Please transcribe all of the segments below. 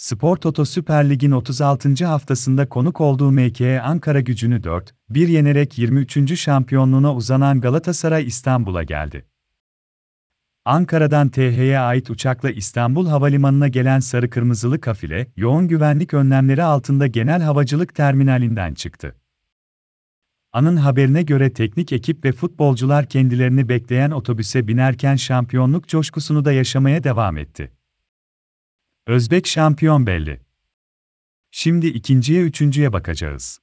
Spor Toto Süper Lig'in 36. haftasında konuk olduğu MKE Ankara gücünü 4-1 yenerek 23. şampiyonluğuna uzanan Galatasaray İstanbul'a geldi. Ankara'dan TH'ye ait uçakla İstanbul Havalimanı'na gelen sarı kırmızılı kafile, yoğun güvenlik önlemleri altında genel havacılık terminalinden çıktı. Anın haberine göre teknik ekip ve futbolcular kendilerini bekleyen otobüse binerken şampiyonluk coşkusunu da yaşamaya devam etti. Özbek şampiyon belli. Şimdi ikinciye üçüncüye bakacağız.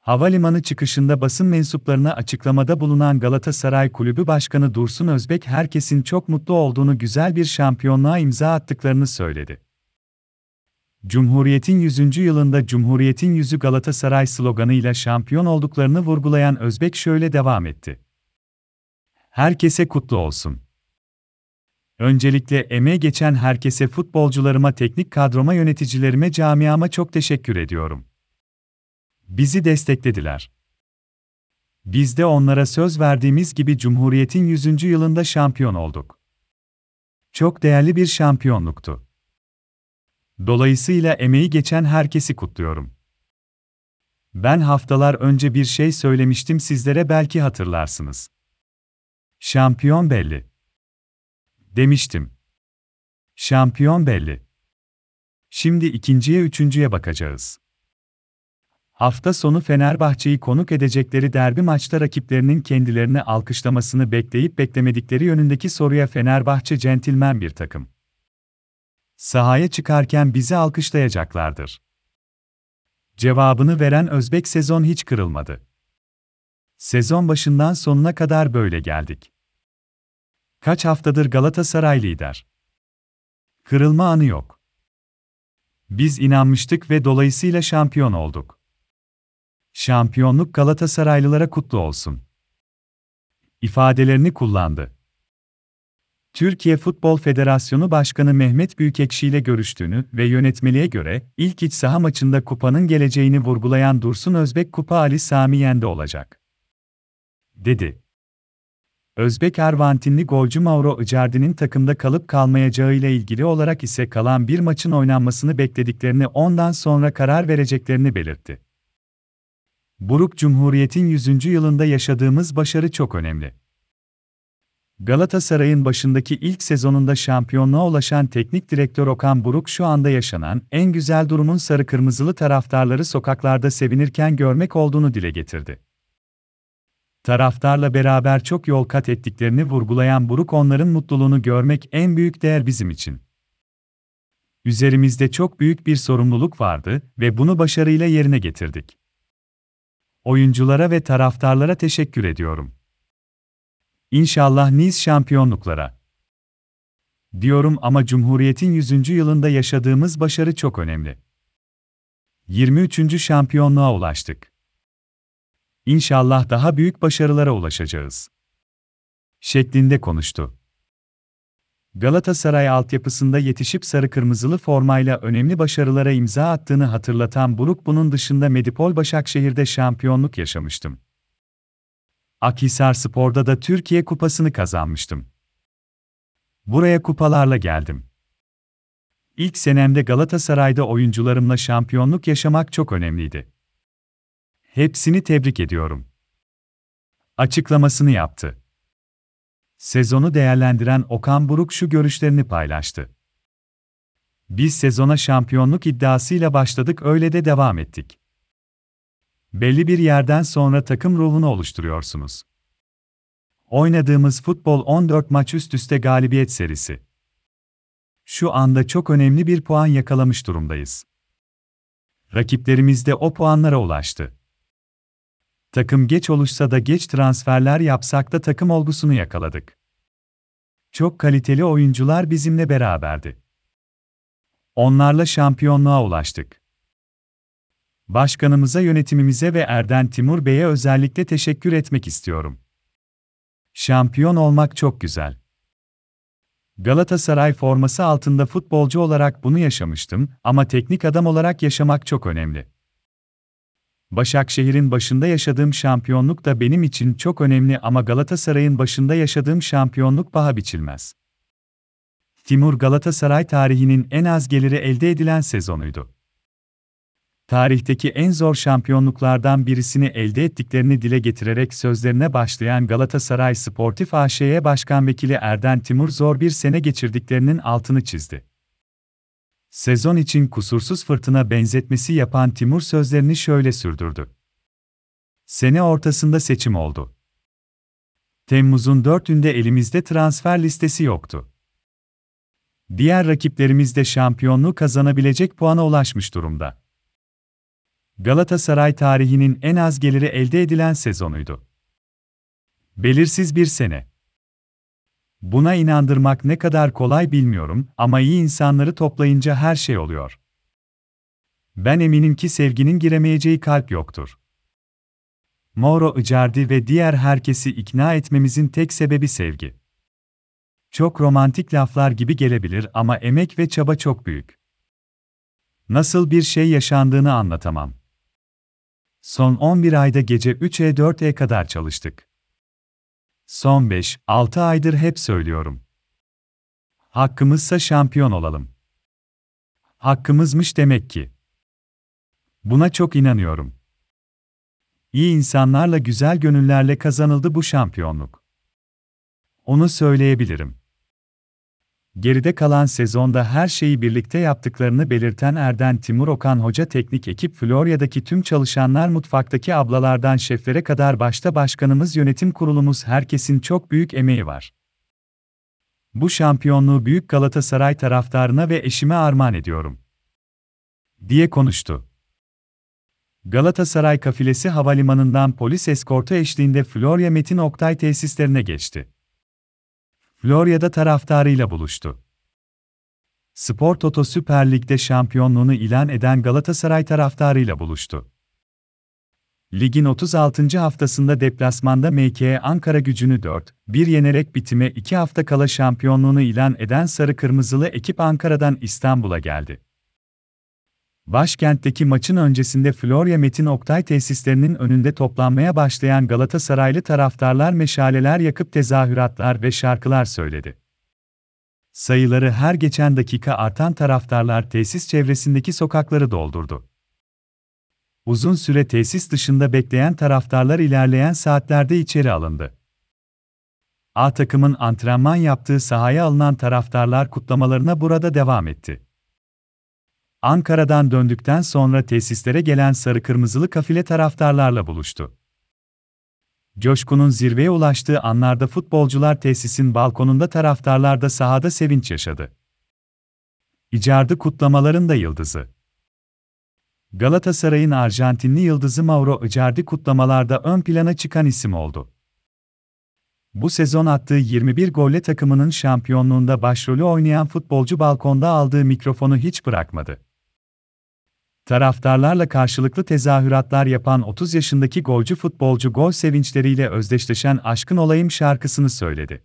Havalimanı çıkışında basın mensuplarına açıklamada bulunan Galatasaray Kulübü Başkanı Dursun Özbek herkesin çok mutlu olduğunu güzel bir şampiyonluğa imza attıklarını söyledi. Cumhuriyet'in 100. yılında Cumhuriyet'in yüzü Galatasaray sloganıyla şampiyon olduklarını vurgulayan Özbek şöyle devam etti. Herkese kutlu olsun. Öncelikle emeğe geçen herkese futbolcularıma, teknik kadroma, yöneticilerime, camiama çok teşekkür ediyorum. Bizi desteklediler. Biz de onlara söz verdiğimiz gibi Cumhuriyet'in 100. yılında şampiyon olduk. Çok değerli bir şampiyonluktu. Dolayısıyla emeği geçen herkesi kutluyorum. Ben haftalar önce bir şey söylemiştim sizlere belki hatırlarsınız. Şampiyon belli. Demiştim. Şampiyon belli. Şimdi ikinciye üçüncüye bakacağız. Hafta sonu Fenerbahçe'yi konuk edecekleri derbi maçta rakiplerinin kendilerini alkışlamasını bekleyip beklemedikleri yönündeki soruya Fenerbahçe centilmen bir takım. Sahaya çıkarken bizi alkışlayacaklardır. Cevabını veren Özbek sezon hiç kırılmadı. Sezon başından sonuna kadar böyle geldik. Kaç haftadır Galatasaray lider. Kırılma anı yok. Biz inanmıştık ve dolayısıyla şampiyon olduk. Şampiyonluk Galatasaraylılara kutlu olsun. ifadelerini kullandı. Türkiye Futbol Federasyonu Başkanı Mehmet Büyükekşi ile görüştüğünü ve yönetmeliğe göre ilk iç saha maçında kupanın geleceğini vurgulayan Dursun Özbek Kupa Ali Sami Yen'de olacak. Dedi. Özbek Arvantinli golcü Mauro Icardi'nin takımda kalıp kalmayacağıyla ilgili olarak ise kalan bir maçın oynanmasını beklediklerini ondan sonra karar vereceklerini belirtti. Buruk Cumhuriyet'in 100. yılında yaşadığımız başarı çok önemli. Galatasaray'ın başındaki ilk sezonunda şampiyonluğa ulaşan teknik direktör Okan Buruk şu anda yaşanan en güzel durumun sarı kırmızılı taraftarları sokaklarda sevinirken görmek olduğunu dile getirdi. Taraftarla beraber çok yol kat ettiklerini vurgulayan Buruk onların mutluluğunu görmek en büyük değer bizim için. Üzerimizde çok büyük bir sorumluluk vardı ve bunu başarıyla yerine getirdik. Oyunculara ve taraftarlara teşekkür ediyorum. İnşallah Nice şampiyonluklara. Diyorum ama Cumhuriyet'in 100. yılında yaşadığımız başarı çok önemli. 23. şampiyonluğa ulaştık. İnşallah daha büyük başarılara ulaşacağız. Şeklinde konuştu. Galatasaray altyapısında yetişip sarı kırmızılı formayla önemli başarılara imza attığını hatırlatan Buruk bunun dışında Medipol Başakşehir'de şampiyonluk yaşamıştım. Akhisar Spor'da da Türkiye Kupası'nı kazanmıştım. Buraya kupalarla geldim. İlk senemde Galatasaray'da oyuncularımla şampiyonluk yaşamak çok önemliydi. Hepsini tebrik ediyorum. Açıklamasını yaptı. Sezonu değerlendiren Okan Buruk şu görüşlerini paylaştı. Biz sezona şampiyonluk iddiasıyla başladık öyle de devam ettik. Belli bir yerden sonra takım ruhunu oluşturuyorsunuz. Oynadığımız futbol 14 maç üst üste galibiyet serisi. Şu anda çok önemli bir puan yakalamış durumdayız. Rakiplerimiz de o puanlara ulaştı. Takım geç oluşsa da geç transferler yapsak da takım olgusunu yakaladık. Çok kaliteli oyuncular bizimle beraberdi. Onlarla şampiyonluğa ulaştık. Başkanımıza, yönetimimize ve Erden Timur Bey'e özellikle teşekkür etmek istiyorum. Şampiyon olmak çok güzel. Galatasaray forması altında futbolcu olarak bunu yaşamıştım ama teknik adam olarak yaşamak çok önemli. Başakşehir'in başında yaşadığım şampiyonluk da benim için çok önemli ama Galatasaray'ın başında yaşadığım şampiyonluk paha biçilmez. Timur Galatasaray tarihinin en az geliri elde edilen sezonuydu. Tarihteki en zor şampiyonluklardan birisini elde ettiklerini dile getirerek sözlerine başlayan Galatasaray Sportif AŞ'ye Başkan Vekili Erden Timur zor bir sene geçirdiklerinin altını çizdi. Sezon için kusursuz fırtına benzetmesi yapan Timur sözlerini şöyle sürdürdü. Sene ortasında seçim oldu. Temmuz'un 4'ünde elimizde transfer listesi yoktu. Diğer rakiplerimiz de şampiyonluğu kazanabilecek puana ulaşmış durumda. Galatasaray tarihinin en az geliri elde edilen sezonuydu. Belirsiz bir sene. Buna inandırmak ne kadar kolay bilmiyorum ama iyi insanları toplayınca her şey oluyor. Ben eminim ki sevginin giremeyeceği kalp yoktur. Mauro Icardi ve diğer herkesi ikna etmemizin tek sebebi sevgi. Çok romantik laflar gibi gelebilir ama emek ve çaba çok büyük. Nasıl bir şey yaşandığını anlatamam. Son 11 ayda gece 3'e 4'e kadar çalıştık. Son 5-6 aydır hep söylüyorum. Hakkımızsa şampiyon olalım. Hakkımızmış demek ki. Buna çok inanıyorum. İyi insanlarla güzel gönüllerle kazanıldı bu şampiyonluk. Onu söyleyebilirim. Geride kalan sezonda her şeyi birlikte yaptıklarını belirten Erden Timur Okan Hoca teknik ekip Florya'daki tüm çalışanlar mutfaktaki ablalardan şeflere kadar başta başkanımız yönetim kurulumuz herkesin çok büyük emeği var. Bu şampiyonluğu Büyük Galatasaray taraftarına ve eşime armağan ediyorum. diye konuştu. Galatasaray kafilesi havalimanından polis eskortu eşliğinde Florya Metin Oktay tesislerine geçti. Florya'da taraftarıyla buluştu. Spor Toto Süper Lig'de şampiyonluğunu ilan eden Galatasaray taraftarıyla buluştu. Ligin 36. haftasında deplasmanda MK Ankara gücünü 4-1 yenerek bitime 2 hafta kala şampiyonluğunu ilan eden Sarı Kırmızılı ekip Ankara'dan İstanbul'a geldi. Başkentteki maçın öncesinde Florya Metin Oktay tesislerinin önünde toplanmaya başlayan Galatasaraylı taraftarlar meşaleler yakıp tezahüratlar ve şarkılar söyledi. Sayıları her geçen dakika artan taraftarlar tesis çevresindeki sokakları doldurdu. Uzun süre tesis dışında bekleyen taraftarlar ilerleyen saatlerde içeri alındı. A takımın antrenman yaptığı sahaya alınan taraftarlar kutlamalarına burada devam etti. Ankara'dan döndükten sonra tesislere gelen sarı kırmızılı kafile taraftarlarla buluştu. Coşkunun zirveye ulaştığı anlarda futbolcular tesisin balkonunda taraftarlar da sahada sevinç yaşadı. İcardı kutlamaların da yıldızı. Galatasaray'ın Arjantinli yıldızı Mauro Icardi kutlamalarda ön plana çıkan isim oldu. Bu sezon attığı 21 golle takımının şampiyonluğunda başrolü oynayan futbolcu balkonda aldığı mikrofonu hiç bırakmadı. Taraftarlarla karşılıklı tezahüratlar yapan 30 yaşındaki golcü futbolcu gol sevinçleriyle özdeşleşen Aşkın Olayım şarkısını söyledi.